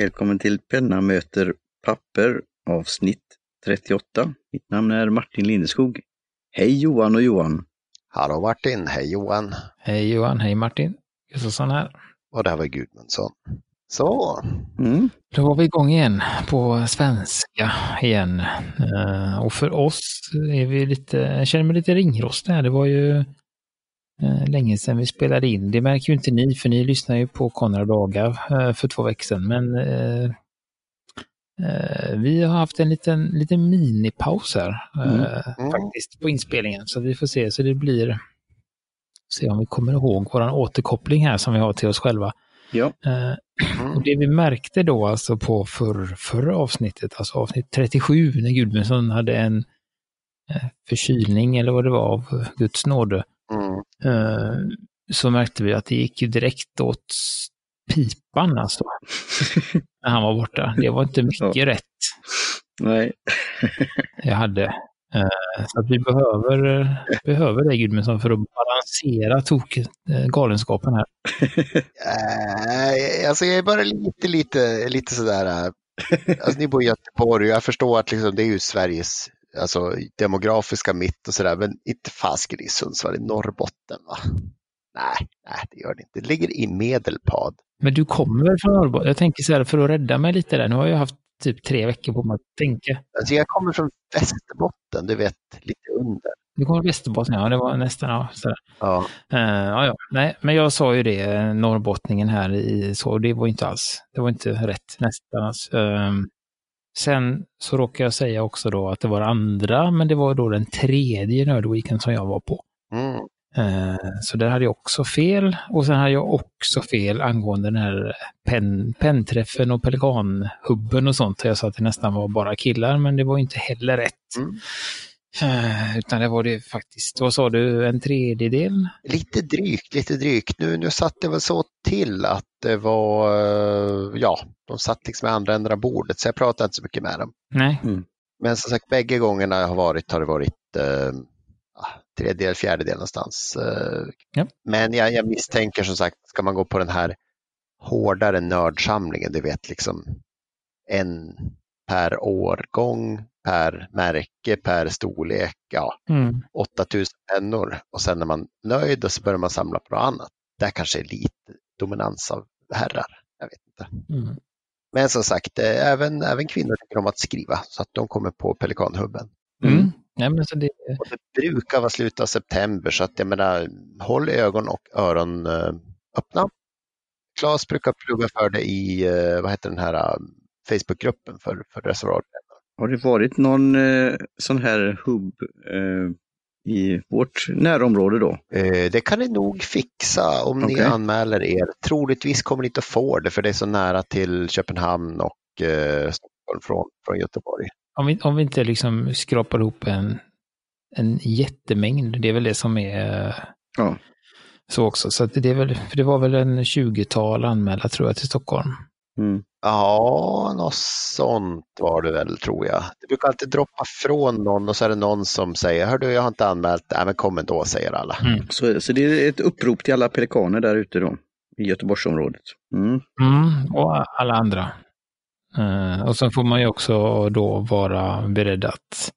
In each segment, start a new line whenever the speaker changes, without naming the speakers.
Välkommen till Penna möter papper avsnitt 38. Mitt namn är Martin Lindeskog. Hej Johan och Johan!
Hallå Martin, hej Johan!
Hej Johan, hej Martin! Gustafsson här.
Och det här var Gudmundsson. Så.
Mm.
Då var vi igång igen på svenska igen. Uh, och för oss är vi lite, jag känner mig lite ringrostig här. Det var ju länge sedan vi spelade in. Det märker ju inte ni, för ni lyssnar ju på Konrad Dagar uh, för två veckor sedan. Men vi har haft en liten, liten minipaus här
Mm.
Mm.
faktiskt på inspelningen. Så vi får se, så det blir se om vi kommer ihåg våran återkoppling här som vi har till oss själva.
Ja,
Eh,
Mm.
och det vi märkte då alltså på förr, förra avsnittet, alltså avsnitt 37, när Gudmundsson hade en eh, förkylning eller vad det var av Guds nåde,
Mm.
eh, så märkte vi att det gick ju direkt åt pipan alltså, när han var borta. Det var inte mycket rätt
nej.
jag hade. Eh, Så att vi behöver, behöver dig Gudmundsson för att balansera tok, eh, galenskapen här.
Eh, alltså jag är bara lite, lite, lite sådär. eh, Alltså ni bor i Göteborg och jag förstår att liksom, det är ju Sveriges alltså, demografiska mitt och sådär. Men inte fasken i Sundsvall i Norrbotten va? Nej, nej det gör det inte. Det ligger i Medelpad.
Men du kommer väl från Norrbotten? Jag tänker så här, för att rädda mig lite där, nu har jag haft typ tre veckor på mig att tänka.
Alltså jag kommer från Västerbotten, du vet, lite under.
Du kommer från Västerbotten, ja det var nästan, ja. Så,
Ja.
uh, ja, ja. Nej, men jag sa ju det, eh, norrbottningen här i så, det var inte alls, det var inte rätt nästan alls. Ehm, sen så råkade jag säga också då att det var andra, men det var då den tredje nördweekend som jag var på.
Mm.
Eh, Så där hade jag också fel. Och sen hade jag också fel angående den här pen, pennträffen och pelikanhubben och sånt. Jag sa att det nästan var bara killar, men det var inte heller rätt.
Mm.
Eh, Utan det var det faktiskt, vad sa du, en tredjedel?
Lite drygt, lite drygt. Nu, nu satt det väl så till att det var, eh, ja, de satt liksom i andra änden av bordet så jag pratade inte så mycket med dem.
Nej.
Men som sagt, bägge gångerna jag har varit har det varit eh, tredjedel, fjärdedel någonstans. Eh,
Ja.
Men jag, jag misstänker som sagt, ska man gå på den här hårdare nördsamlingen, du vet liksom en per årgång, per märke, per storlek, ja,
Mm.
8000 pennor och sen är man nöjd och så börjar man samla på något annat. Där kanske är lite dominans av herrar. Jag vet inte.
Mm.
Men som sagt, eh, även, även kvinnor tycker om att skriva så att de kommer på Pelikanhubben.
Mm. Nej, men så det,
Och det brukar vara slutet av september så att jag menar, håll ögon och öron eh, öppna. Claes brukar plugga för det i, eh, vad heter den här Facebookgruppen för, för reservoar.
Har det varit någon eh, sån här hubb eh, i vårt närområde då?
Eh, det kan ni nog fixa om ni
Okej.
anmäler er. Troligtvis kommer ni inte att få det för det är så nära till Köpenhamn och eh, Stockholm från, från Göteborg.
om, vi, om vi inte liksom skrapar ihop en, en jättemängd, det är väl det som är eh,
Ja.
så också. Så att det, är väl, för det var väl en 20-tal anmälda tror jag till Stockholm.
Mm.
Ja, något sånt var det väl tror jag. Det brukar alltid droppa från någon och så är det någon som säger, hör du jag har inte anmält, nej men kom ändå säger alla.
Mm.
Så, så det är ett upprop till alla pelikaner där ute då, i Göteborgsområdet. Mm.
Mm, och alla andra. Eh, och sen får man ju också då vara beredd att,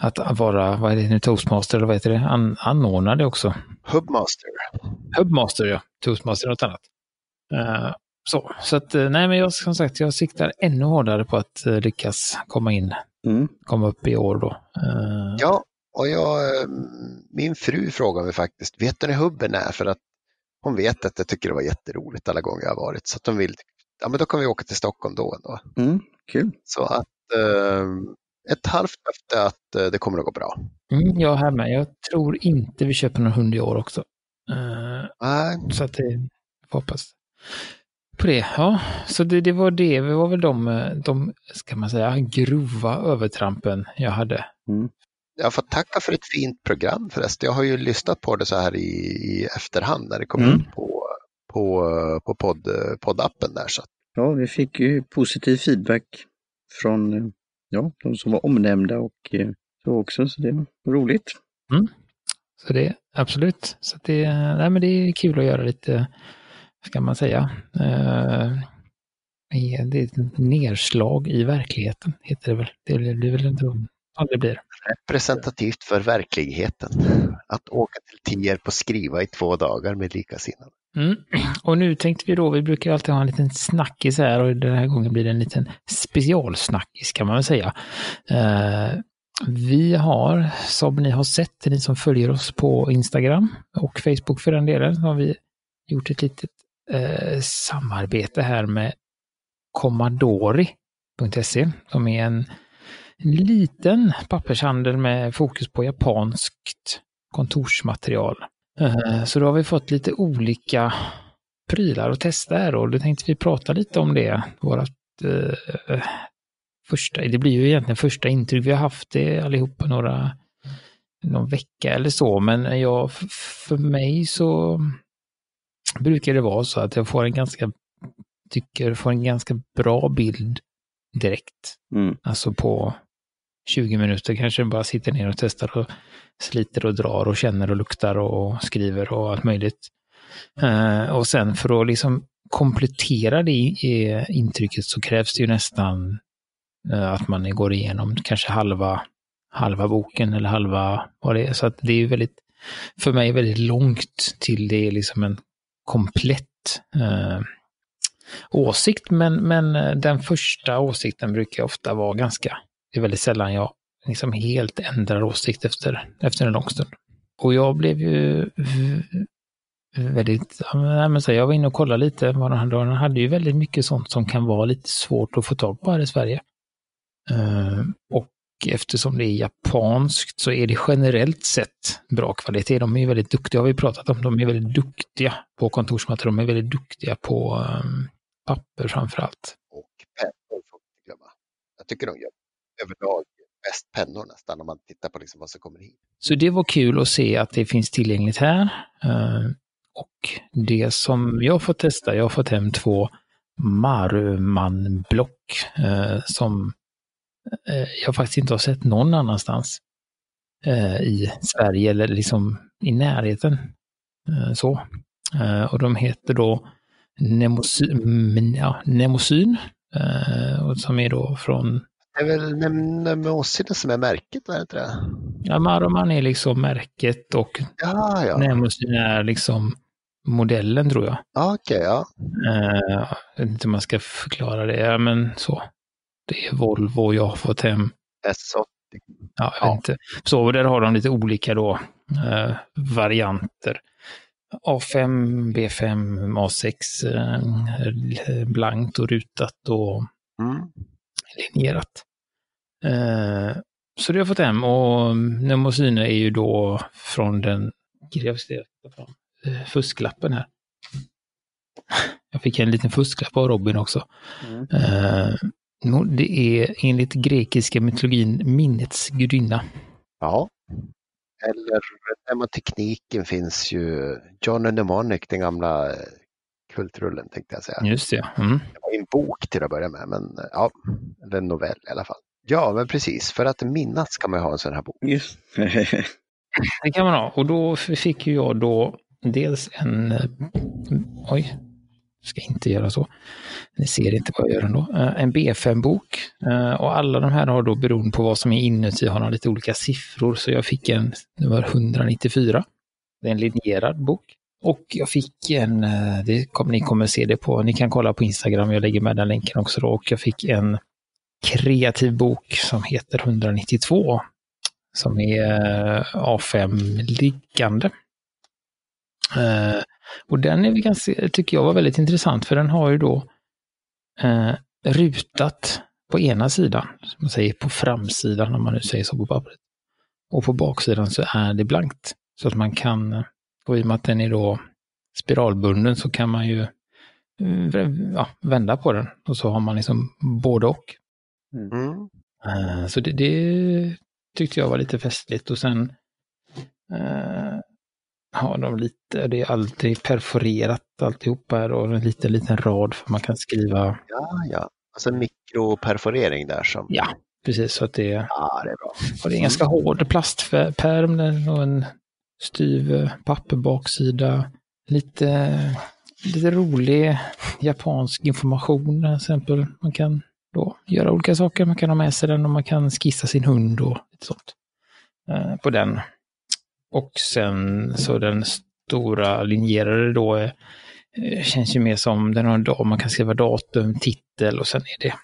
att vara, vad är det nu, toastmaster eller vad heter det, An, anordna det också.
Hubmaster.
Hubmaster ja, toastmaster är något annat. Eh, så, så att eh, nej men jag som sagt, jag siktar ännu hårdare på att eh, lyckas komma in,
Mm.
komma upp i år då. Eh,
Ja, och jag, min fru frågar mig faktiskt, vet du när hubben är? För att hon vet att jag tycker det var jätteroligt alla gånger jag har varit. Så att hon vill, ja men då kan vi åka till Stockholm då ändå.
Mm. Kul.
Så att eh, ett halvt löfte att det kommer att gå bra.
Mm, jag här med. Jag tror inte vi köper någon hund i år också. Eh,
Nej,
Så att det, hoppas på det. Ja, så det, det var det. Det var väl de, de, ska man säga, grova övertrampen jag hade.
jag får tacka för ett fint program förresten. Jag har ju lyssnat på det så här i, i efterhand när det kom
Mm.
ut på, på, på podd, poddappen där. Så
Ja, vi fick ju positiv feedback från ja, de som var omnämnda och eh, så också, så det var roligt.
Så det, absolut. Så det, nej, men det är kul att göra lite, ska man säga, eh, är det ett nerslag i verkligheten, heter det väl. Det blir väl inte det blir.
Representativt för verkligheten. Att åka till Tierp och skriva i två dagar med likasinnade.
Mm. Och nu tänkte vi då, vi brukar alltid ha en liten snackis här och den här gången blir det en liten specialsnackis kan man väl säga. Uh, vi har, som ni har sett, ni som följer oss på Instagram och Facebook för den delen, har vi gjort ett litet Eh, samarbete här med Commodori.se som är en, en liten pappershandel med fokus på japanskt kontorsmaterial. Eh, så då har vi fått lite olika prylar att testa här och då tänkte vi prata lite om det. Vårat, eh, första, det blir ju egentligen första intryck. Vi har haft det allihopa några, någon vecka eller så, men jag, för mig så brukar det vara så att jag får en ganska, tycker, får en ganska bra bild direkt.
Mm.
Alltså på 20 minuter kanske bara sitter ner och testar och sliter och drar och känner och luktar och skriver och allt möjligt. Uh, och sen för att liksom komplettera det i, intrycket så krävs det ju nästan uh, att man går igenom kanske halva, halva boken eller halva vad det är. Så att det är väldigt, för mig väldigt långt till det är liksom en komplett eh, åsikt. Men, men eh, den första åsikten brukar ofta vara ganska, det är väldigt sällan jag liksom helt ändrar åsikt efter, efter en lång stund. Och jag blev ju väldigt, nej men så jag var inne och kollade lite vad den hade den hade ju väldigt mycket sånt som kan vara lite svårt att få tag på här i Sverige. Eh, och eftersom det är japanskt så är det generellt sett bra kvalitet. De är väldigt duktiga, har vi pratat om, de är väldigt duktiga på kontorsmaterial, de är väldigt duktiga på um, papper framför allt.
Och pennor får vi glömma. Jag tycker de gör överlag bäst pennor nästan om man tittar på liksom vad som kommer hit.
Så det var kul att se att det finns tillgängligt här. Uh, och det som jag får testa, jag har fått hem två Maruman-block uh, som jag faktiskt inte har sett någon annanstans i Sverige eller liksom i närheten. så. och de heter då Nemosyn, ja, Nemosyn som är då från
det är väl Nemosine som är märket, är det inte det?
Ja, Maroman är liksom märket och
ja, ja.
Nemosine är liksom modellen tror jag.
Ja, okej, okay, ja.
Jag vet inte om man ska förklara det, men så. Det är Volvo jag har fått hem.
S80.
Ja, jag vet inte. Så där har de lite olika då uh, varianter. A5, B5, A6, uh, blankt och rutat och mm. linjerat. Eh, så det har jag fått hem och Nemosyne är ju då från den, jag ska fram, eh, fusklappen här. Jag fick en liten fusklapp av Robin också. Mm. Eh, det är enligt grekiska mytologin minnets gudinna.
Ja. Eller mnemotekniken finns ju, John and Mnemonic, den gamla kultrullen tänkte jag säga.
Just det. Mm.
Det var en bok till att börja med, men ja, eller en novell i alla fall. Ja, men precis. För att minnas kan man ha en sån här bok.
Yes.
det kan man ha. Och då fick ju jag då dels en... Oj, ska inte göra så. Ni ser inte vad jag gör ändå. Eh, en B5-bok. Eh, och alla de här har då beroende på vad som är inuti har de lite olika siffror. Så jag fick en, det var 194. Det är en linjerad bok. Och jag fick en, eh, det kom, ni kommer se det på, ni kan kolla på Instagram, jag lägger med den länken också då. Och jag fick en kreativ bok som heter 192. Som är A5-liggande. Uh, och den är ganska, tycker jag var väldigt intressant för den har ju då uh, rutat på ena sidan, som man säger på framsidan om man nu säger så på pappret. Och på baksidan så är det blankt. Så att man kan, och i och med att den är då spiralbunden så kan man ju uh, ja, vända på den och så har man liksom både och. Mm. mm. Uh, så det, det, tyckte jag var lite festligt och sen uh, har de lite, det är alltid perforerat alltihopa här och en liten, liten rad för man kan skriva.
Ja, ja, alltså mikroperforering där som.
Ja, precis så att det,
ja, det är bra.
Och det är en ganska hård plastpärm och en styv papperbaksida. Lite lite rolig japansk information till exempel. Man kan då göra olika saker. Man kan ha med sig den och man kan skissa sin hund och lite sånt eh, på den. Och sen så den stora linjerade då är, känns ju mer som den har en dag, man kan skriva datum, titel och sen är det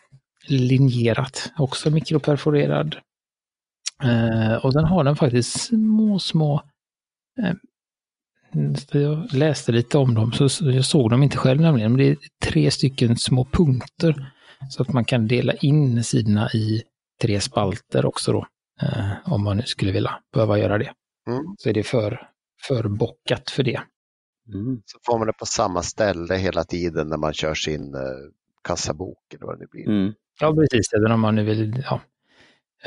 linjerat, också mikroperforerad. Eh, och den har den faktiskt små, små eh, jag läste lite om dem, så jag såg dem inte själv nämligen, men det är tre stycken små punkter. Så att man kan dela in sidorna i tre spalter också då, eh, om man nu skulle vilja behöva göra det.
Mm.
Så är det för, förbockat för det.
Mm.
Så får man det på samma ställe hela tiden när man kör sin eh, kassabok eller vad det blir.
Mm.
Ja, precis. Även om man nu vill, ja.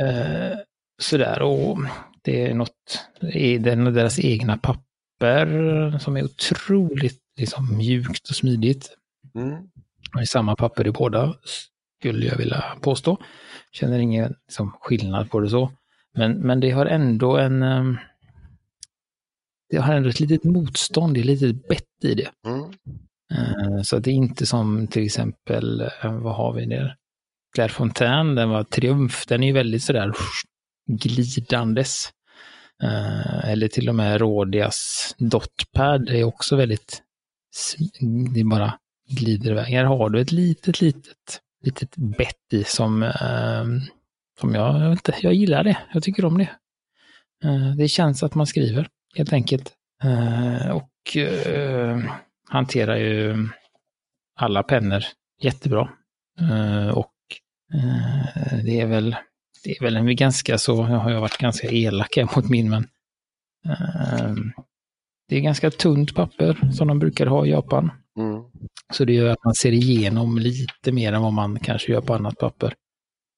Eh, sådär, och det är något, det är den- deras egna papper som är otroligt liksom, mjukt och smidigt.
Mm.
Det är samma papper i båda, skulle jag vilja påstå. Känner ingen liksom, skillnad på det så. Men, men det har ändå en... ehm, Det har ändå ett litet motstånd, det är lite bett i det.
Mm.
Eh, Så att det är inte som till exempel, eh, vad har vi där? Claire Fontaine, den var Triumf, den är ju väldigt sådär glidandes. Eh, Eller till och med Rodias Dotpad är också väldigt, det bara glider iväg. Här har du ett litet, litet, litet bett i som, eh, som jag, jag, vet inte, jag gillar det. Jag tycker om det. Det känns att man skriver, helt enkelt. Eh, Och eh, hanterar ju alla pennor jättebra. Eh, Och det är väl, det är väl en ganska så, jag har jag varit ganska elak mot min, men eh, det är ganska tunt papper som de brukar ha i Japan.
Mm.
Så det gör att man ser igenom lite mer än vad man kanske gör på annat papper.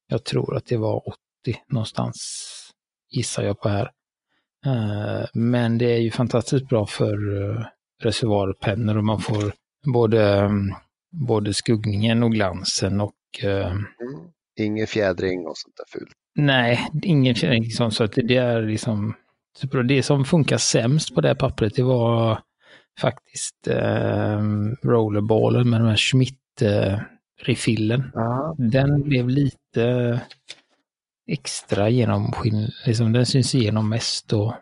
Jag tror att det var 80 någonstans, gissar jag på här. Eh, Men det är ju fantastiskt bra för eh, reservoarpennor och man får både, mm, både skuggningen och glansen och eh,
Mm. Ingen fjädring och sånt där fult.
nej, ingen känner liksom så att det är liksom. Det som funkar sämst på det här pappret det var faktiskt eh, rollerballen med den här Schmidt eh, refillen.
Ja.
Den blev lite extra genomskin, liksom den syns igenom mest och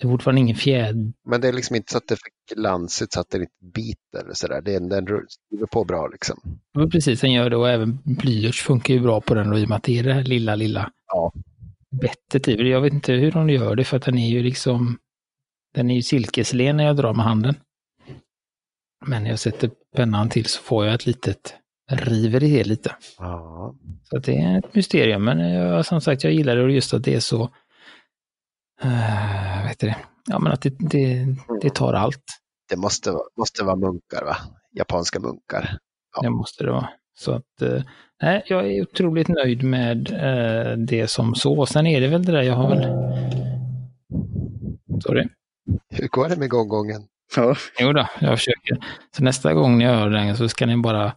det är fortfarande ingen fjäder.
Men det är liksom inte så att det är för glansigt så att det inte biter eller sådär. Är, den skriver på bra liksom.
Men precis, den gör det och även blyerts funkar ju bra på den och i och med att det är det här lilla, lilla
Ja.
bettet i. Jag vet inte hur de gör det för att den är ju liksom, den är ju silkeslen när jag drar med handen. Men när jag sätter pennan till så får jag ett litet, river i det lite.
Ja.
Så det är ett mysterium, men jag, som sagt, jag gillar det och just att det är så, uh, vet du det, ja men att det, det, det tar allt.
Det måste, vara- måste vara munkar va? Japanska munkar. Ja.
Det måste det vara. Så att, eh, nej, jag är otroligt nöjd med eh, det som så. Sen är det väl det där, jag har väl... Sorry.
Hur går det med gånggången?
Ja.
Jo då, jag försöker. Så nästa gång ni hör den så ska ni bara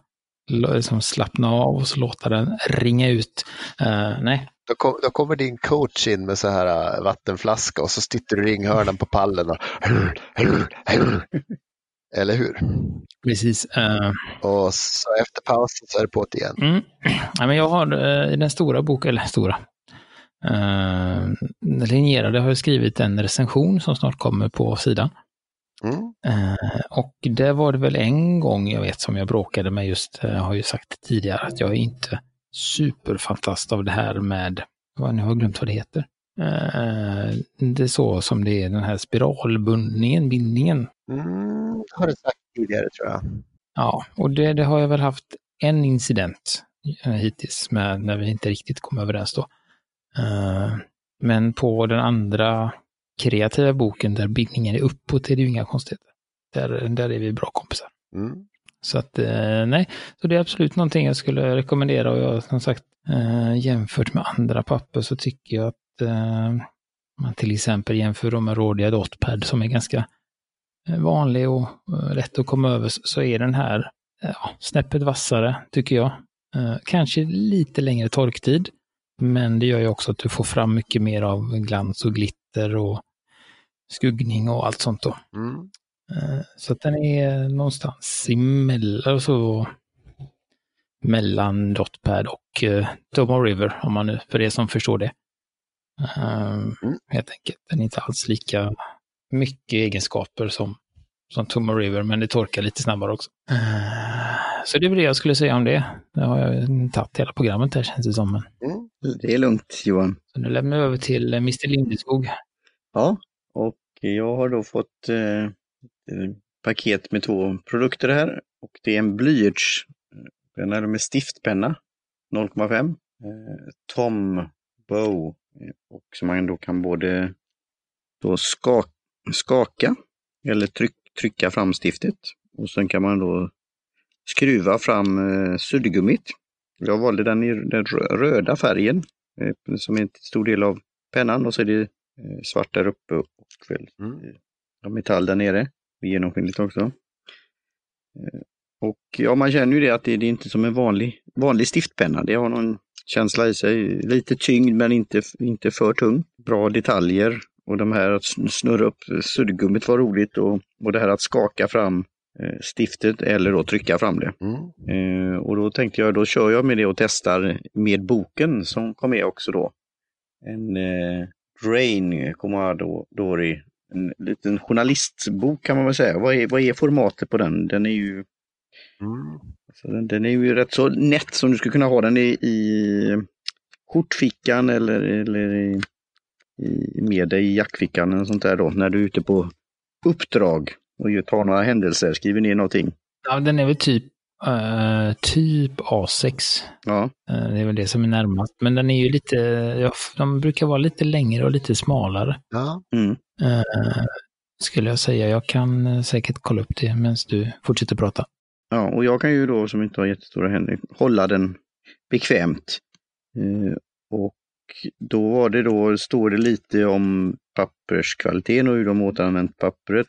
liksom slappna av och så låta den ringa ut. Eh, nej,
Då, kom, då kommer din coach in med så här äh, vattenflaska och så sitter du i ringhörnan på pallen och Eller hur?
precis. Eh,
Och så efter pausen så är det på det igen.
Mm. Ja, men jag har eh, i den stora boken, eller stora, eh, den linjerade har jag skrivit en recension som snart kommer på sidan.
Mm.
Eh, och det var det väl en gång jag vet som jag bråkade med just, eh, jag har ju sagt tidigare att jag är inte superfantast av det här med, vad nu har jag glömt vad det heter. Eh, det är så som det är den här spiralbundningen, bindningen.
Mm. Har du sagt tidigare tror jag.
Ja, och det, det har jag väl haft en incident eh, hittills med när vi inte riktigt kom överens då. Eh, men på den andra kreativa boken där bindningen är uppåt är det ju inga konstigheter. Där, där är vi bra kompisar.
Mm.
Så att eh, nej, så det är absolut någonting jag skulle rekommendera och jag som sagt eh, jämfört med andra papper så tycker jag att eh, man till exempel jämför dem med Rådiga Dotpad som är ganska vanlig och lätt att komma över så- är den här ja, snäppet vassare tycker jag. Kanske lite längre torktid, men det gör ju också att du får fram mycket mer av glans och glitter och skuggning och allt sånt då.
Mm.
Eh, Så att den är någonstans emellan, så, mellan Dotpad och uh, Tomo River, om man nu, för det som förstår det. Um,
Mm.
Helt enkelt. Den är inte alls lika mycket egenskaper som, som Tomo River, men det torkar lite snabbare också. Eh, så det är väl det jag skulle säga om det. Nu har jag tagit hela programmet här känns det som. Men.
Mm.
Det är lugnt Johan.
Så nu lämnar vi över till eh, Mr Lindeskog.
Ja, och jag har då fått eh, paket med två produkter här. Och det är en blyertspenna med stiftpenna 0,5. Eh, Tom Bow. eh, Och som man då kan både då skaka, skaka eller tryck, trycka fram stiftet. Och sen kan man då skruva fram eh, suddgummit. Jag valde den i den rö- röda färgen eh, som är en stor del av pennan och så är det eh, svart där uppe och väl
Mm.
ja, metall där nere. Genomskinligt också. Eh, Och ja, man känner ju det att det, det är inte som en vanlig, vanlig stiftpenna. Det har någon känsla i sig. Lite tyngd men inte, inte för tung. Bra detaljer. Och de här att sn- snurra upp suddgummit var roligt och, och det här att skaka fram eh, stiftet eller då trycka fram det.
Mm.
Eh, och då tänkte jag, då kör jag med det och testar med boken som kom med också då. En eh, Rain Commodori, en liten journalistbok kan man väl säga. Vad är, vad är formatet på den? Den är ju
Mm.
alltså den, den är ju rätt så nätt som du skulle kunna ha den i, i skjortfickan eller, eller i, i, med dig i jackfickan eller sånt där då, när du är ute på uppdrag och ju tar några händelser, skriver ner någonting.
Ja, den är väl typ, eh, typ A6.
Ja,
Eh, det är väl det som är närmast. Men den är ju lite, ja, de brukar vara lite längre och lite smalare.
Ja.
mm.
Eh, skulle jag säga. Jag kan säkert kolla upp det medan du fortsätter prata.
Ja, och jag kan ju då som inte har jättestora händer hålla den bekvämt. Och då var det då, står det lite om papperskvaliteten och hur de återanvänt pappret.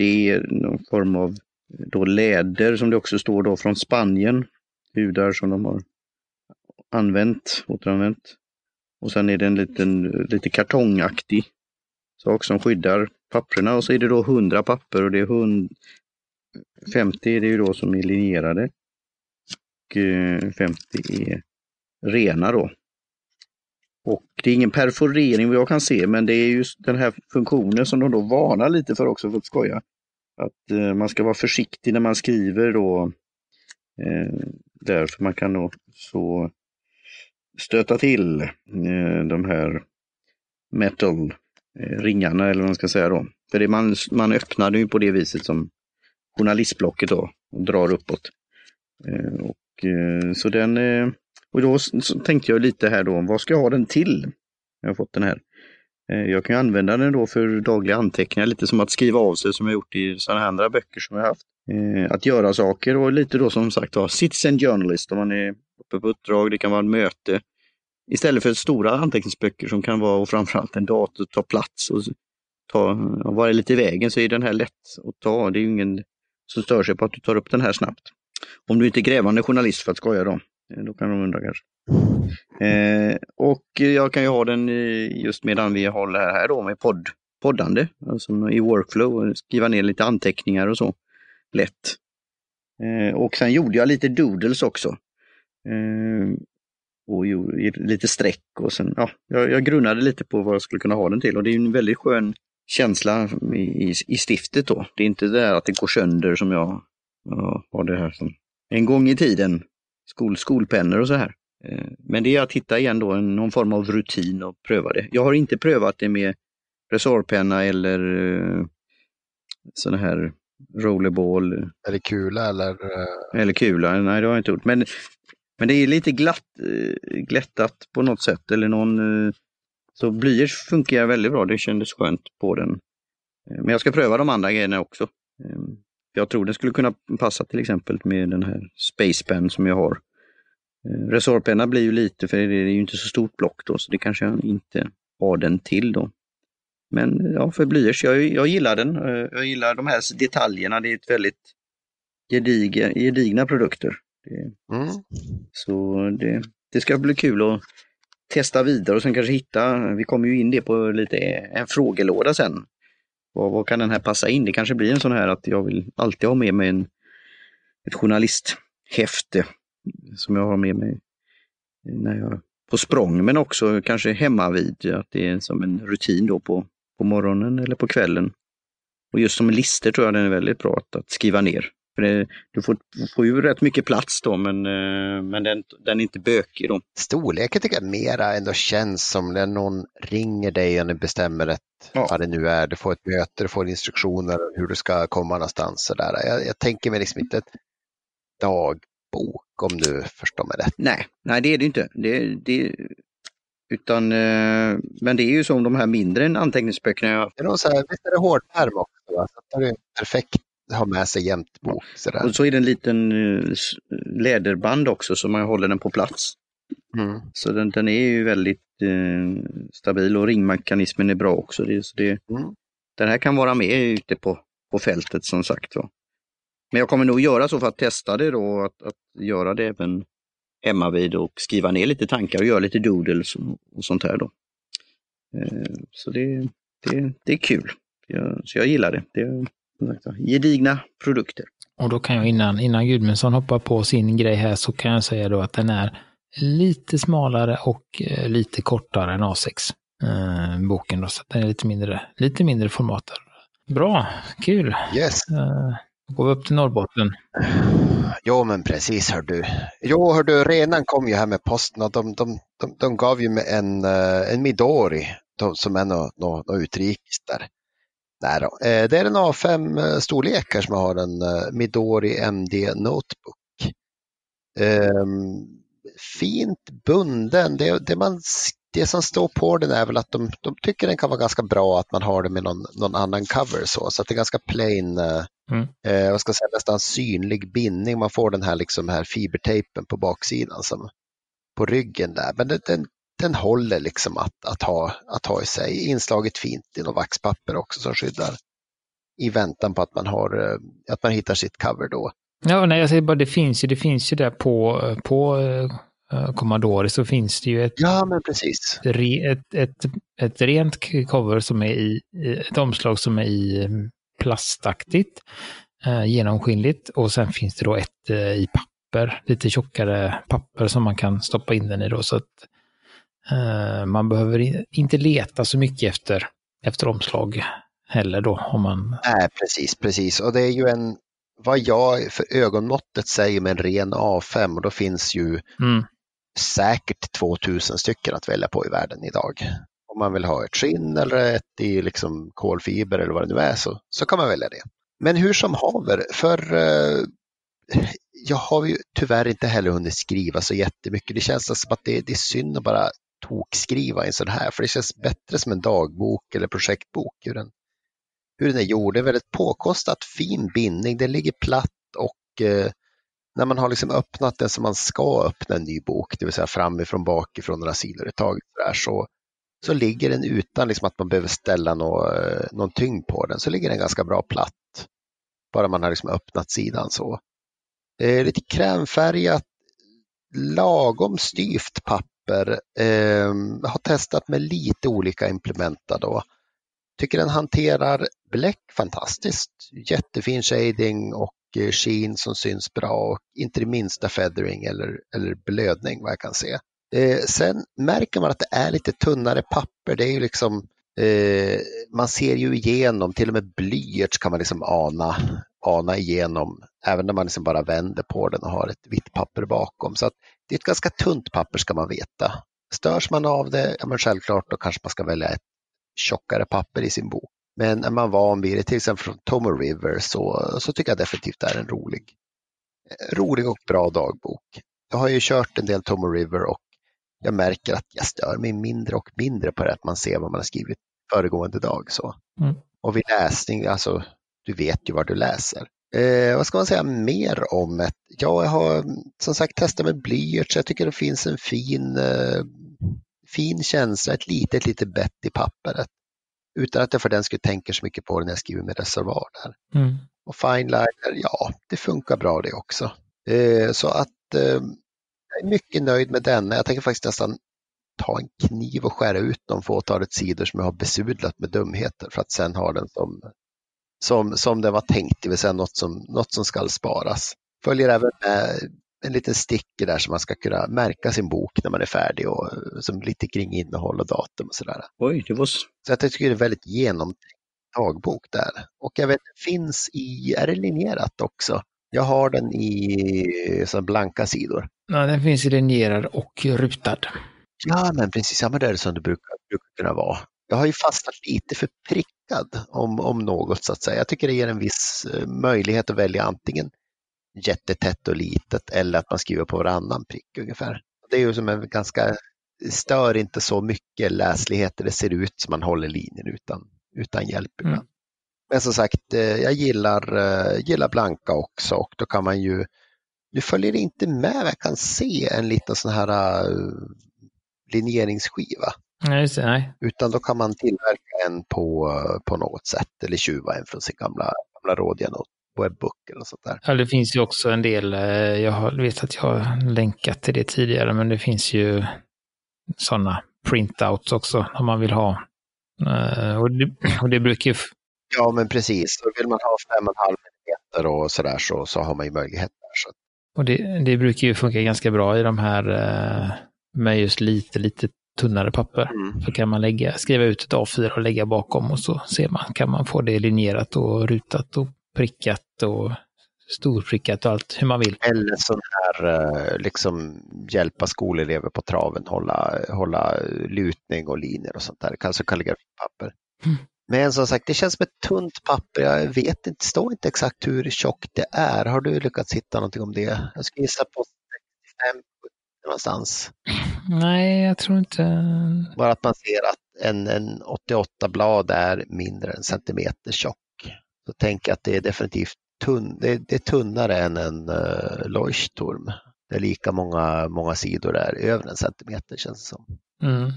Det är någon form av då läder som det också står då från Spanien. Hudar som de har använt, återanvänt. Och sen är det en liten, lite kartongaktig sak som skyddar papperna och så är det då 100 papper och det är 100, 50 är det ju då som är linjerade. Och eh, 50 är rena då. Och det är ingen perforering vad jag kan se, men det är just den här funktionen som de då varnar lite för också för att skoja. Att eh, man ska vara försiktig när man skriver då. Eh, därför man kan då så stöta till eh, de här metal-ringarna eller vad man ska säga då. För det man, man öppnar det ju på det viset som journalistblocket då och drar uppåt. Eh, och, eh, så den, eh, och då så tänkte jag lite här då, vad ska jag ha den till? Jag har fått den här. Eh, jag kan ju använda den då för dagliga anteckningar, lite som att skriva av sig som jag gjort i sådana här andra böcker som jag haft. Eh, att göra saker och lite då som sagt var citizen journalist om man är uppe på uppdrag, det kan vara ett möte. Istället för stora anteckningsböcker som kan vara och framförallt en dator ta plats och ta, och vara lite i vägen så är den här lätt att ta. Det är ju ingen som stör sig på att du tar upp den här snabbt. Om du inte är grävande journalist för att skoja då. Eh, då kan de undra kanske. Eh, och jag kan ju ha den just medan vi håller här då med podd, poddande, alltså i workflow, och skriva ner lite anteckningar och så. Lätt. Eh, och sen gjorde jag lite doodles också. Eh, och gjorde lite streck och sen, ja, jag, jag grunnade lite på vad jag skulle kunna ha den till och det är en väldigt skön känsla i, i, i stiftet då. Det är inte det där att det går sönder som jag, jag har det här som en gång i tiden, skol, skolpennor och så här. Eh, Men det är att hitta igen då en, någon form av rutin och pröva det. Jag har inte prövat det med resårpenna eller eh, sån här rollerball
det kula eller? eh,
eller kula. Nej, det har jag inte gjort. Men, men det är lite glatt, glättat på något sätt. Eller någon, så blyerts funkar väldigt bra. Det kändes skönt på den. Men jag ska pröva de andra grejerna också. Jag tror den skulle kunna passa till exempel med den här Space Pen som jag har. Eh, Resårpenna blir ju lite, för det är ju inte så stort block då, så det kanske jag inte har den till då. Men ja, för blyerts, jag, jag gillar den. Eh, Jag gillar de här detaljerna. Det är ett väldigt gediga, gedigna produkter. Det,
Mm.
så det, det ska bli kul att testa vidare och sen kanske hitta, vi kommer ju in det på lite en frågelåda sen vad, vad kan den här passa in? Det kanske blir en sån här att jag vill alltid ha med mig en, ett journalisthäfte som jag har med mig när jag på språng, men också kanske hemma vid, att det är som en rutin då på, på morgonen eller på kvällen. Och just som lister tror jag den är väldigt bra att, att skriva ner. För det, du får, får ju rätt mycket plats då, men, eh, men den, den är inte bökig då.
Storleken tycker jag mera ändå känns som när någon ringer dig och ni bestämmer ett,
Ja.
vad det nu är, du får ett möte, du får instruktioner hur du ska komma någonstans. Så där. Jag, jag tänker mig liksom inte ett dagbok om du förstår mig rätt.
Nej, nej det är det inte. Det, det, utan, eh, men det är ju som de här mindre anteckningsböckerna jag
Det är nog så här, visst är det hårdpärm också? Va? Så det är perfekt ha med sig jämt bok. Så där.
Och så är det en liten eh, läderband också så man håller den på plats.
Mm.
Så den, den är ju väldigt eh, stabil och ringmekanismen är bra också. Det, så det,
Mm.
Den här kan vara med ute på, på fältet som sagt. Va? Men jag kommer nog göra så för att testa det då, att, att göra det även hemma vid och skriva ner lite tankar och göra lite doodles och, och sånt här då. Eh, så det, det, det är kul. Jag, så jag gillar det. Det gedigna produkter.
Och då kan jag innan, innan Gudmundsson hoppar på sin grej här så kan jag säga då att den är lite smalare och eh, lite kortare än A6. Eh, boken då, så att den är lite mindre, lite mindre format. Bra, kul.
Yes.
Eh, då går vi upp till Norrbotten.
Jo men precis hör du. Jo hör du, renan kom ju här med posten och de, de, de, de gav ju mig en, eh, en Midori de, som är något nå, nå utrikes där. Nej då. Eh, Det är en A5 storlekar som har en eh, Midori MD Notebook. Ehm, Fint bunden. Det, det, man, det som står på den är väl att de, de tycker den kan vara ganska bra att man har det med någon, någon annan cover så, så att det är ganska plain eh,
Mm.
eh, vad ska jag säga, nästan synlig bindning. Man får den här, liksom här fibertejpen på baksidan som på ryggen där. Men den, den, den håller liksom att, att, ha, att ha i sig. Inslaget fint i något vaxpapper också som skyddar i väntan på att man, har, eh, att man hittar sitt cover då.
Ja, nej, jag säger bara det finns ju, det finns ju där på, på eh, Commodore så finns det ju ett,
Ja, men precis.
re, ett, ett, ett rent cover som är i, ett omslag som är i eh, plastaktigt, eh, genomskinligt och sen finns det då ett eh, i papper, lite tjockare papper som man kan stoppa in den i då så att man behöver inte leta så mycket efter, efter omslag heller då om man
Nej, precis, precis. Och det är ju en, vad jag för ögonmåttet säger med en ren A5 och då finns ju
mm,
säkert 2000 stycken att välja på i världen idag. Om man vill ha ett skinn eller ett i liksom kolfiber eller vad det nu är så, så kan man välja det. Men hur som haver, för eh, jag har ju tyvärr inte heller hunnit skriva så jättemycket. Det känns som att det, det är synd att bara tokskriva en sån här, för det känns bättre som en dagbok eller projektbok. Hur den, hur den är gjord, det är väldigt påkostat, fin bindning, den ligger platt och eh, när man har liksom öppnat den som man ska öppna en ny bok, det vill säga framifrån, bakifrån, några sidor i taget, så, där, så, så ligger den utan liksom att man behöver ställa nå, eh, någon tyngd på den, så ligger den ganska bra platt. Bara man har liksom öppnat sidan så. Eh, lite krämfärgat, lagom styvt papper. Eh, har testat med lite olika implementa då. Tycker den hanterar bläck fantastiskt. Jättefin shading och eh, sheen som syns bra och inte det minsta feathering eller, eller blödning vad jag kan se. Eh, sen märker man att det är lite tunnare papper. Det är ju liksom, eh, man ser ju igenom, till och med blyerts kan man liksom ana, ana igenom, även när man liksom bara vänder på den och har ett vitt papper bakom. Så att det är ett ganska tunt papper ska man veta. Störs man av det, ja men självklart då kanske man ska välja ett tjockare papper i sin bok. Men är man van vid det, till exempel från Tomo River, så, så tycker jag definitivt det är en rolig, rolig och bra dagbok. Jag har ju kört en del Tomo River och jag märker att jag stör mig mindre och mindre på det att man ser vad man har skrivit föregående dag. Så.
Mm.
Och vid läsning, alltså du vet ju vad du läser. Eh, vad ska man säga mer om det? Ja, jag har som sagt testat med blyerts. Jag tycker det finns en fin, eh, fin känsla, ett litet, litet bett i pappret. Utan att jag för den skulle tänka så mycket på det när jag skriver med reservoar där.
mm.
Och fineliner, ja, det funkar bra det också. Eh, så att eh, jag är mycket nöjd med denna. Jag tänker faktiskt nästan ta en kniv och skära ut de fåtalet sidor som jag har besudlat med dumheter för att sen ha den som, som, som det var tänkt, det vill säga något som, något som ska sparas. Följer även med en liten sticker där som man ska kunna märka sin bok när man är färdig och som lite kring innehåll och datum och sådär.
Oj, det var...
Så jag tycker det är väldigt genomtänkt dagbok där. Och jag vet, finns i, är det linjerat också? Jag har den i så blanka sidor.
Ja, den finns linjerad och rutad.
Ja, men precis. Ja, men det är som det brukar, brukar kunna vara. Jag har ju fastnat lite för prickad om, om något så att säga. Jag tycker det ger en viss eh, möjlighet att välja antingen jättetätt och litet eller att man skriver på varannan prick ungefär. Det är ju som en ganska, stör inte så mycket läsligheter. Det ser ut som man håller linjen utan, utan hjälp ibland. Mm. Men som sagt, eh, jag gillar, eh, gillar blanka också och då kan man ju, nu följer det inte med jag kan se en liten sån här linjeringsskiva.
Nej, nej.
Utan då kan man tillverka en på, på något sätt eller tjuva en från sin gamla, gamla rådjan webbook eller sånt där.
Ja, det finns ju också en del, eh, jag vet att jag har länkat till det tidigare, men det finns ju sådana printouts också om man vill ha. Eh, och det, och det brukar ju...
Ja, men precis. Så vill man ha 5,5 millimeter och sådär så, så har man ju möjlighet där. Så.
Och det, det brukar ju funka ganska bra i de här eh, med just lite, lite tunnare papper. Mm. Så kan man lägga, skriva ut ett A4 och lägga bakom och så ser man, kan man få det linjerat och rutat och prickat och storprickat och allt hur man vill.
Eller sån här eh, liksom hjälpa skolelever på traven, hålla, hålla lutning och linjer och sånt där. Kanske kalligrafipapper. Mm. Men som sagt, det känns som ett tunt papper. Jag vet inte, står inte exakt hur tjockt det är. Har du lyckats hitta någonting om det? Jag skulle gissa på 65 någonstans.
Nej, jag tror inte.
Bara att man ser att en, en 88 blad är mindre än centimeter tjock. Så tänk att det är definitivt tunn, det, är, det är tunnare än en uh, Leuchtturm. Det är lika många, många sidor där, över en centimeter känns det som.
Mm.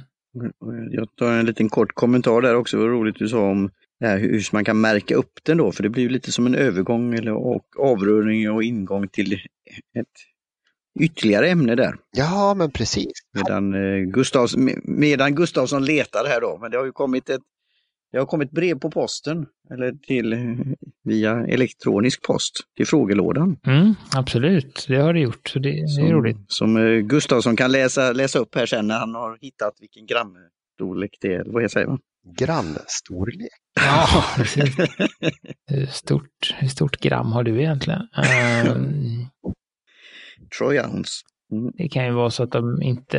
Jag tar en liten kort kommentar där också, vad roligt du sa om här, hur man kan märka upp den då, för det blir lite som en övergång eller och avrörning och ingång till ett ytterligare ämne där.
Ja, men precis.
Medan, eh, Gustavs, medan Gustavsson letar här då, men det har ju kommit ett det har kommit brev på posten, eller till via elektronisk post, till frågelådan.
Mm, absolut, det har det gjort. Så det, det är
som,
roligt.
Som eh, Gustavsson kan läsa, läsa upp här sen när han har hittat vilken gramstorlek det är. Vad säger man?
Gramstorlek?
Ja, precis. hur, stort, hur stort gram har du egentligen? Um,
Ounce.
Mm. Det kan ju vara så att de inte...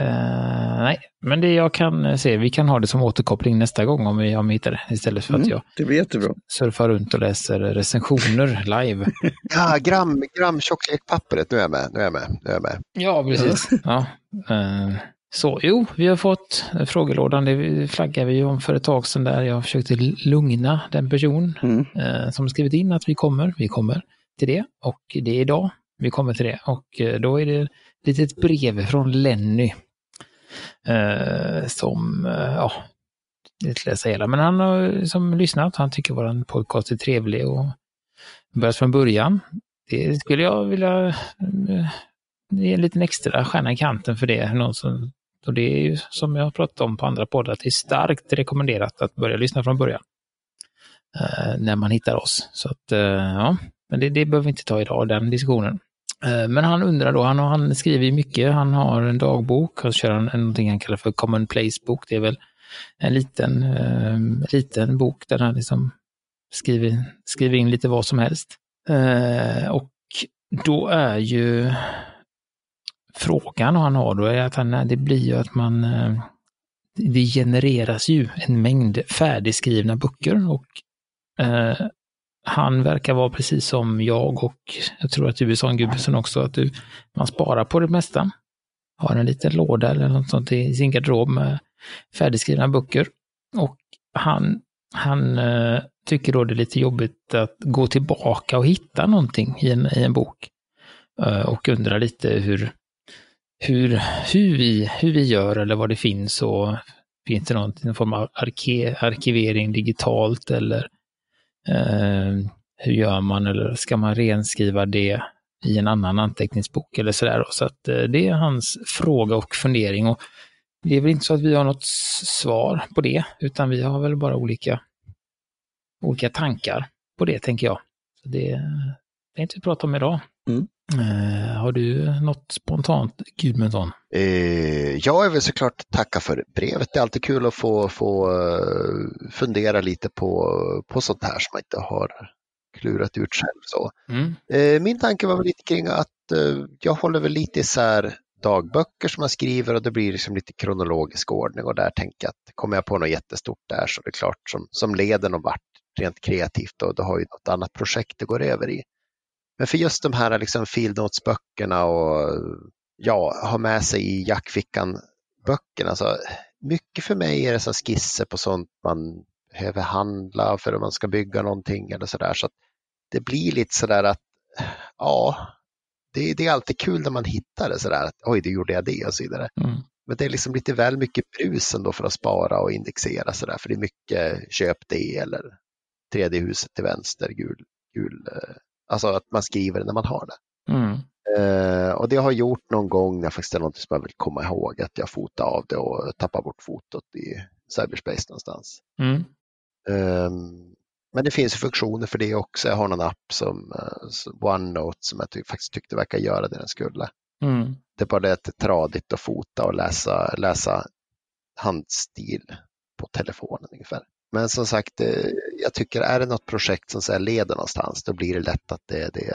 Uh, nej, men det jag kan se, vi kan ha det som återkoppling nästa gång om vi, om vi hittar det. Istället för mm, att jag
det blir jättebra.
surfar runt och läser recensioner live.
ja, gram, gram tjocklekpappret, nu är jag med. Nu är jag med. Nu är jag med.
Ja, precis. ja. Uh, så jo, vi har fått frågelådan, det flaggar vi om för ett tag sedan där jag försökte lugna den person mm. uh, som skrivit in att vi kommer, vi kommer till det och det är idag vi kommer till det. Och eh, då är det ett litet brev från Lenny. Eh, som, eh, ja, inte läsa hela, men han har som lyssnat, han tycker vår podcast är trevlig och börjat från början. Det skulle jag vilja eh, ge en liten extra stjärna i kanten för det. Någon som, och det är ju som jag har pratat om på andra poddar, att det är starkt rekommenderat att börja lyssna från början. Eh, när man hittar oss. Så att, eh, ja, men det, det behöver vi inte ta idag, den diskussionen. Eh, men han undrar då, han, han skriver mycket, han har en dagbok, och kör han någonting han kallar för common place-bok. Det är väl en liten, eh, liten bok där han liksom skriver, skriver in lite vad som helst. Eh, och då är ju frågan han har då är att han, det blir ju att man, eh, det genereras ju en mängd färdigskrivna böcker och eh, han verkar vara precis som jag och jag tror att du är sån Gubben också, att du, man sparar på det mesta. Har en liten låda eller något sånt i sin garderob med färdigskrivna böcker. Och han, han eh, tycker då det är lite jobbigt att gå tillbaka och hitta någonting i en, i en bok. Eh, och undrar lite hur, hur, hur, vi, hur vi gör eller vad det finns och finns det någon form av arke, arkivering digitalt eller Eh, hur gör man eller ska man renskriva det i en annan anteckningsbok eller sådär. Så att eh, det är hans fråga och fundering. Och det är väl inte så att vi har något svar på det, utan vi har väl bara olika, olika tankar på det, tänker jag. Så det eh, tänkte vi prata om idag.
Mm.
Eh, har du något spontant, Gudmundsson?
Eh, jag är väl såklart tacka för brevet. Det är alltid kul att få, få uh, fundera lite på, på sånt här som man inte har klurat ut själv. Så.
Mm.
Eh, min tanke var väl lite kring att eh, jag håller väl lite isär dagböcker som man skriver och det blir liksom lite kronologisk ordning och där tänker jag att kommer jag på något jättestort där så är det klart som, som leder någon vart rent kreativt och då har ju något annat projekt det går över i. Men för just de här liksom field notes-böckerna och ja, ha med sig i jackfickan-böckerna. Alltså, mycket för mig är det så skisser på sånt man behöver handla för att man ska bygga någonting eller sådär. Så, det blir lite sådär att ja, det, det, är alltid kul när man hittar det sådär att oj, det gjorde jag det och så vidare.
Mm.
Men det är liksom lite väl mycket brus ändå för att spara och indexera sådär, för det är mycket köp det eller tredje huset till vänster, gul, gul eh, Alltså att man skriver när man har det.
Mm.
Uh, och det har jag gjort någon gång när faktiskt är något som jag vill komma ihåg att jag fotar av det och tappar bort fotot i cyberspace någonstans.
Mm.
Um, men det finns funktioner för det också. Jag har någon app som uh, OneNote som jag ty faktiskt tyckte verkar göra det den skulle.
Mm.
Det är bara det att det är tradigt att fota och läsa, läsa handstil på telefonen ungefär. Men som sagt, eh, jag tycker är det något projekt som så leder någonstans, då blir det lätt att, det, det,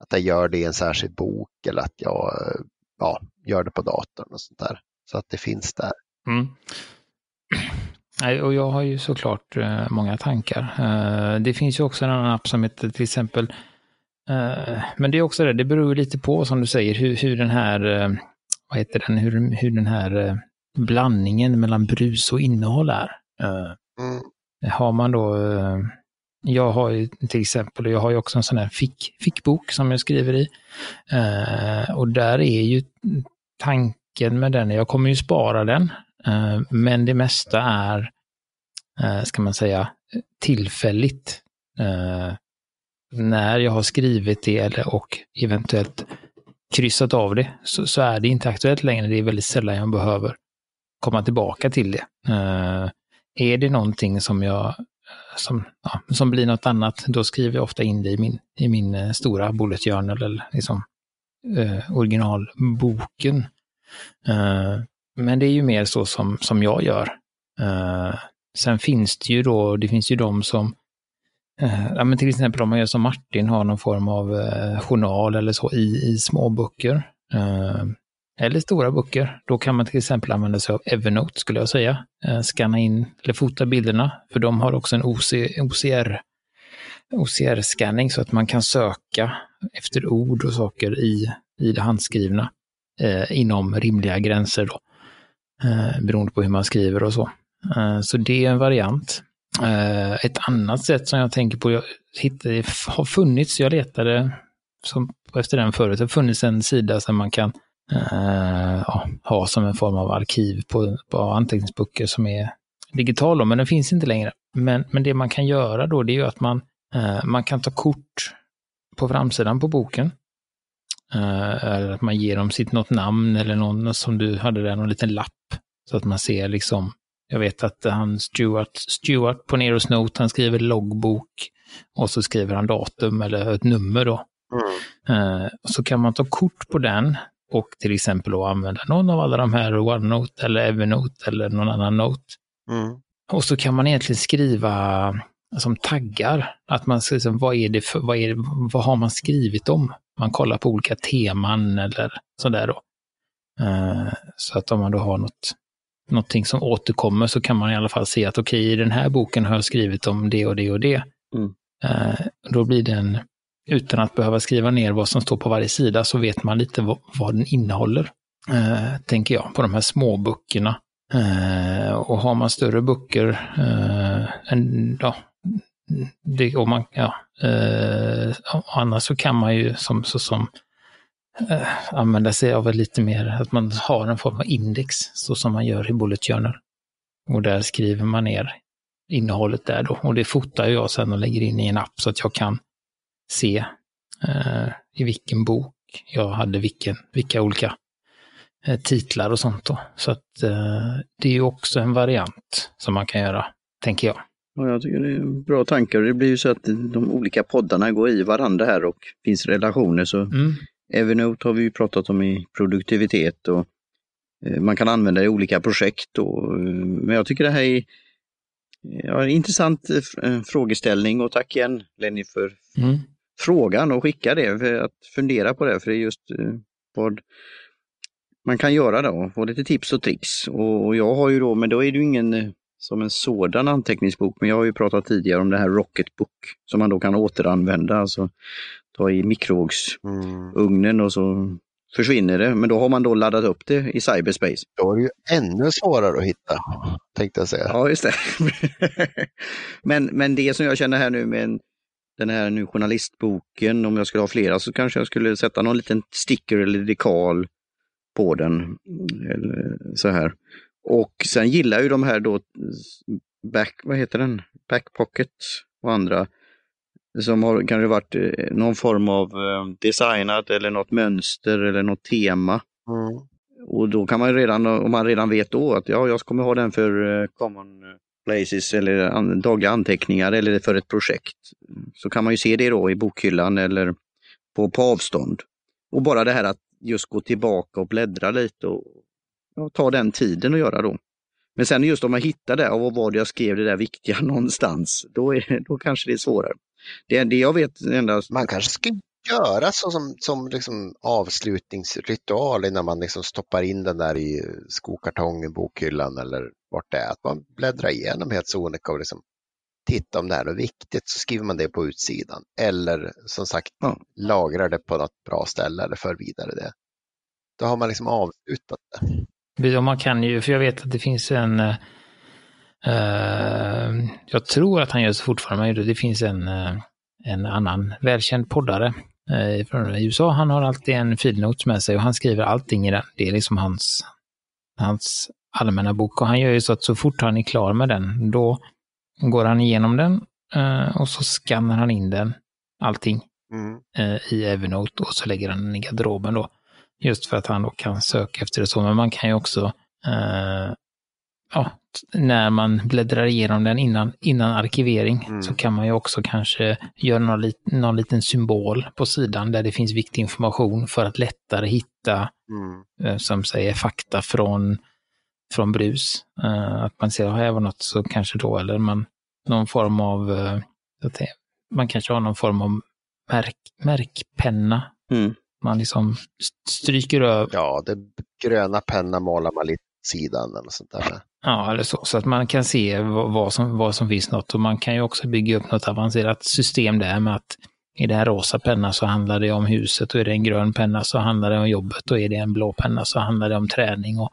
att jag gör det i en särskild bok eller att jag eh, ja, gör det på datorn och sånt där. Så att det finns där.
Mm. Och jag har ju såklart eh, många tankar. Det finns ju också en annan app som heter till exempel, men det är också det, det beror lite på som du säger hur, hur den här, vad heter den, hur, hur den här blandningen mellan brus och innehåll är.
Mm.
Har man då, eh, jag har ju till exempel, jag har ju också en sån här fick, fickbok som jag skriver i. Eh, och där är ju tanken med den, jag kommer ju spara den, men det mesta är, ska man säga, tillfälligt. När jag har skrivit det eller och eventuellt kryssat av det så, så, är det inte aktuellt längre. Det är väldigt sällan jag behöver komma tillbaka till det. Är det någonting som jag som, ja, som blir något annat, då skriver jag ofta in det i min, i min eh, stora bullet journal eller liksom eh, originalboken. Eh, men det är ju mer så som, som jag gör. Eh, sen finns det ju då, det finns ju de som, eh, ja men till exempel om man gör som Martin, har någon form av eh, journal eller så i, i små böcker eh, eller stora böcker. Då kan man till exempel använda sig av Evernote skulle jag säga. Eh, scanna in eller fota bilderna, för de har också en OC, OCR, OCR-scanning så att man kan söka efter ord och saker i, i det handskrivna eh, inom rimliga gränser då, eh, beroende på hur man skriver och så. Eh, så det är en variant. Eh, ett annat sätt som jag tänker på, jag hittade, har funnits, jag letade som, efter den förut, det har funnits en sida som man kan ja, ha som en form av arkiv på, på anteckningsböcker som är digital, men den finns inte längre. Men, men det man kan göra då, det är ju att man, uh, man kan ta kort på framsidan på boken. Uh, eller att man ger dem sitt något namn eller någon som du hade där, någon liten lapp. Så att man ser liksom, jag vet att han Stuart, Stuart på Neros Note, han skriver loggbok och så skriver han datum eller ett nummer då.
Mm.
Så kan man ta kort på den och till exempel då använda någon av alla de här, OneNote eller Evernote eller någon annan Note.
Mm.
Och så kan man egentligen skriva som taggar, att man ska liksom, vad är det för, vad, är vad har man skrivit om? Man kollar på olika teman eller sådär då. Uh, så att om man då har något, någonting som återkommer så kan man i alla fall se att okej, okay, i den här boken har jag skrivit om det och det och det.
Mm.
Uh, då blir det en, utan att behöva skriva ner vad som står på varje sida så vet man lite vad, vad den innehåller, eh, tänker jag, på de här små böckerna. Eh, och har man större böcker, eh, än, ja, det, och man, ja, eh, annars så kan man ju som, så, som eh, använda sig av lite mer, att man har en form av index, så som man gör i Bullet Journal. Och där skriver man ner innehållet där då. Och det fotar jag sen och lägger in i en app så att jag kan se eh, i vilken bok jag hade vilken, vilka olika eh, titlar och sånt då. Så att eh, det är ju också en variant som man kan göra, tänker jag.
Ja, jag tycker det är bra tankar. Det blir ju så att de olika poddarna går i varandra här och finns relationer. Så
Mm.
Evernote har vi ju pratat om i produktivitet och eh, man kan använda det i olika projekt. Och, eh, men jag tycker det här är ja, en intressant eh, frågeställning och tack igen Lenny för
Mm.
Frågan och skicka det för att fundera på det. För det är just eh, vad man kan göra då, få lite tips och tricks. Och, och jag har ju då, men då är det ju ingen eh, som en sådan anteckningsbok, men jag har ju pratat tidigare om det här Rocketbook som man då kan återanvända, alltså ta i mikrovågsugnen
Mm.
och så försvinner det. Men då har man då laddat upp det i cyberspace.
Då är det ju ännu svårare att hitta, tänkte jag säga.
Ja, just det. men, men det som jag känner här nu med en, den här nu journalistboken, om jag skulle ha flera så kanske jag skulle sätta någon liten sticker eller dekal på den. Så här. Och sen gillar ju de här då back, vad heter den? Backpocket och andra som har kanske varit eh, någon form av eh, designat eller något mönster eller något tema.
Mm.
Och då kan man ju redan, om man redan vet då att ja, jag kommer ha den för eh, common places eller an, dagliga anteckningar eller för ett projekt. Så kan man ju se det då i bokhyllan eller på, på avstånd. Och bara det här att just gå tillbaka och bläddra lite och och ta den tiden att göra då. Men sen just om man hittar det, och vad var det jag skrev det där viktiga någonstans, då, är, då kanske det är svårare. Det, det jag vet endast,
Man kanske skriver göra så som, som liksom avslutningsritual innan man liksom stoppar in den där i skokartongen, bokhyllan eller vart det är. Att man bläddrar igenom helt sonika och liksom titta om det här är viktigt så skriver man det på utsidan. Eller som sagt
Ja.
lagrar det på något bra ställe eller för vidare det. Då har man liksom avslutat det.
Man kan ju, för jag vet att det finns en, eh, jag tror att han gör så fortfarande, men det finns en, eh, en annan välkänd poddare från USA. Han har alltid en filnotes med sig och han skriver allting i den. Det är liksom hans, hans allmänna bok och han gör ju så att så fort han är klar med den, då går han igenom den eh, och så skannar han in den, allting,
Mm.
eh, i Evernote och så lägger han den i garderoben då. Just för att han då kan söka efter det så. Men man kan ju också, eh, ja, när man bläddrar igenom den innan, innan arkivering
Mm.
så kan man ju också kanske göra någon, lit, någon liten symbol på sidan där det finns viktig information för att lättare hitta,
Mm.
eh, som säger, fakta från, från brus. Eh, att man ser, jag var något så kanske då, eller man, någon form av, eh, man kanske har någon form av märk, märkpenna
mm,
man liksom st- stryker över,
Ja, det gröna penna målar man lite sidan eller sånt där.
Ja eller så, så att man kan se vad, som, vad som finns något och man kan ju också bygga upp något avancerat system där med att i här rosa penna så handlar det om huset och är det en grön penna så handlar det om jobbet och är det en blå penna så handlar det om träning. Och,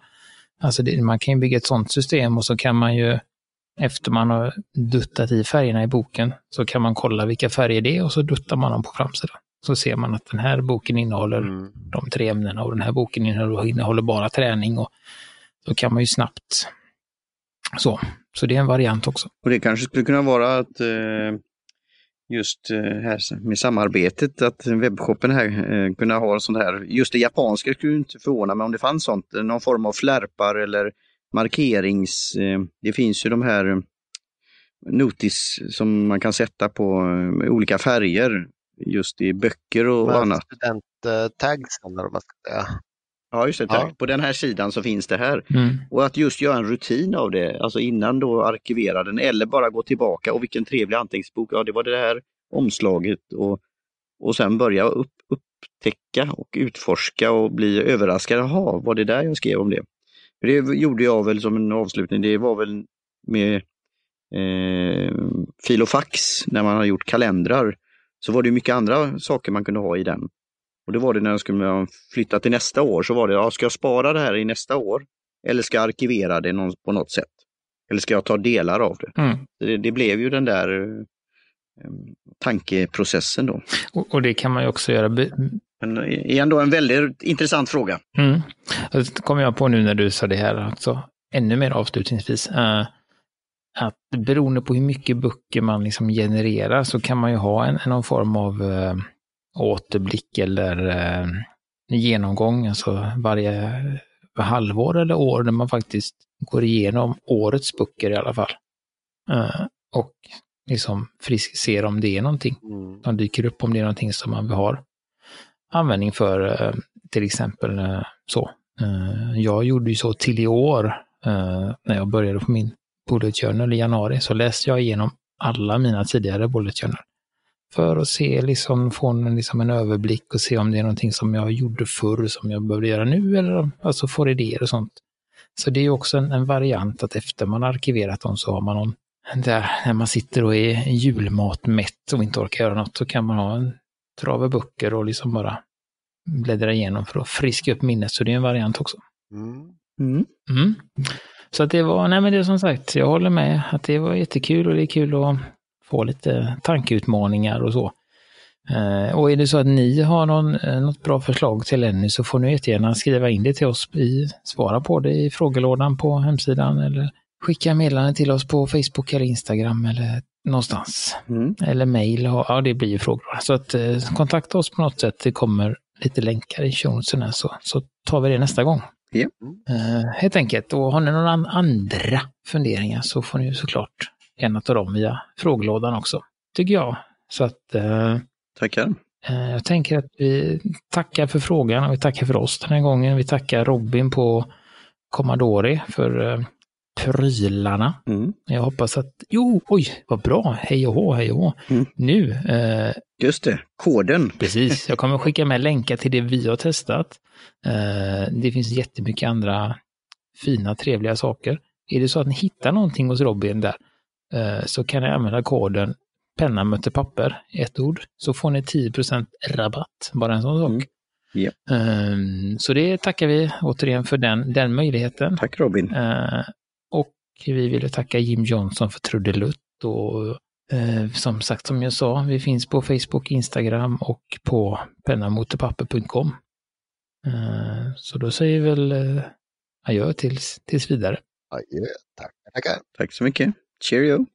alltså det, man kan ju bygga ett sånt system och så kan man ju efter man har duttat i färgerna i boken så kan man kolla vilka färger det är och så duttar man dem på framsidan. Så ser man att den här boken innehåller
Mm.
de tre ämnena och den här boken innehåller bara träning och då kan man ju snabbt så. Så det är en variant också.
Och det kanske skulle kunna vara att eh, just eh, här med samarbetet, att webbshoppen här eh, kunna ha sånt här, just det japanska skulle inte förvåna mig om det fanns sånt, någon form av flärpar eller markerings, det finns ju de här notis som man kan sätta på med olika färger, just i böcker och, annat.
Studenttagsen eller vad man ska säga.
Ja, just det, tack.
Ja.
På den här sidan så finns det här.
Mm.
Och att just göra en rutin av det, alltså innan då arkivera den eller bara gå tillbaka och vilken trevlig anteckningsbok, ja det var det här omslaget och, och sen börja upp, upptäcka och utforska och bli överraskad. Jaha, var det där jag skrev om det? För det gjorde jag väl som en avslutning, det var väl med eh, fil och fax när man har gjort kalendrar. Så var det mycket andra saker man kunde ha i den. Och det var det när jag skulle flytta till nästa år, så var det, ja, ska jag spara det här i nästa år? Eller ska jag arkivera det någon, på något sätt? Eller ska jag ta delar av det?
Mm.
Det, det blev ju den där eh, tankeprocessen då.
Och, och det kan man ju också göra.
Men igen då en väldigt intressant fråga.
Mm. Så kommer jag på nu när du sa det här, alltså, ännu mer avslutningsvis, eh, att beroende på hur mycket böcker man liksom genererar så kan man ju ha en, någon form av eh, återblick eller eh, genomgång, alltså varje, halvår eller år där man faktiskt går igenom årets böcker i alla fall. Eh, och liksom frisk ser om det är någonting
Mm.
som dyker upp, om det är någonting som man har användning för, eh, till exempel eh, så. Eh, Jag gjorde ju så till i år, eh, när jag började på min bullet journal i januari, så läste jag igenom alla mina tidigare bullet journal. För att se, liksom, få en, liksom en överblick och se om det är någonting som jag gjorde förr som jag behöver göra nu, eller alltså få idéer och sånt. Så det är ju också en, en variant att efter man har arkiverat dem så har man någon, där när man sitter och är julmatmätt och inte orkar göra något, så kan man ha en trave böcker och liksom bara bläddra igenom för att friska upp minnet. Så det är en variant också.
Mm.
Mm.
Mm. Så att det var, nej men det är som sagt, jag håller med att det var jättekul och det är kul att få lite tankeutmaningar och så. Eh, och är det så att ni har någon, eh, något bra förslag till Lenny så får ni jättegärna skriva in det till oss, i, svara på det i frågelådan på hemsidan eller skicka meddelande till oss på Facebook eller Instagram eller någonstans.
Mm.
Eller mejl, ja det blir ju frågor. Så att eh, kontakta oss på något sätt, det kommer lite länkar i show notesen här, så, så tar vi det nästa gång.
Ja.
Eh, helt enkelt, och har ni några an- andra funderingar så får ni ju såklart gärna ta dem via frågelådan också, tycker jag. Så att eh,
Tackar.
eh, jag tänker att vi tackar för frågan och vi tackar för oss den här gången. Vi tackar Robin på Commodore för eh, prylarna.
Mm.
Jag hoppas att, jo, oj, vad bra, hej och hå, hej och hå.
Mm.
Nu, eh,
Just det, koden.
precis, jag kommer skicka med länkar till det vi har testat. Eh, det finns jättemycket andra fina, trevliga saker. Är det så att ni hittar någonting hos Robin där, så kan ni använda koden penna möter papper, ett ord, så får ni 10% rabatt. Bara en sån sak.
Mm.
Eh, så det tackar vi återigen för den, den möjligheten.
Tack Robin.
Eh, och vi vill tacka Jim Johnson för trudelutt och eh, som sagt, som jag sa, vi finns på Facebook, Instagram och på pennamotorpapper.com. Eh, så då säger vi väl eh, adjö tills, tills vidare.
Adjö. Tackar, tackar.
Tack så mycket. Cheerio.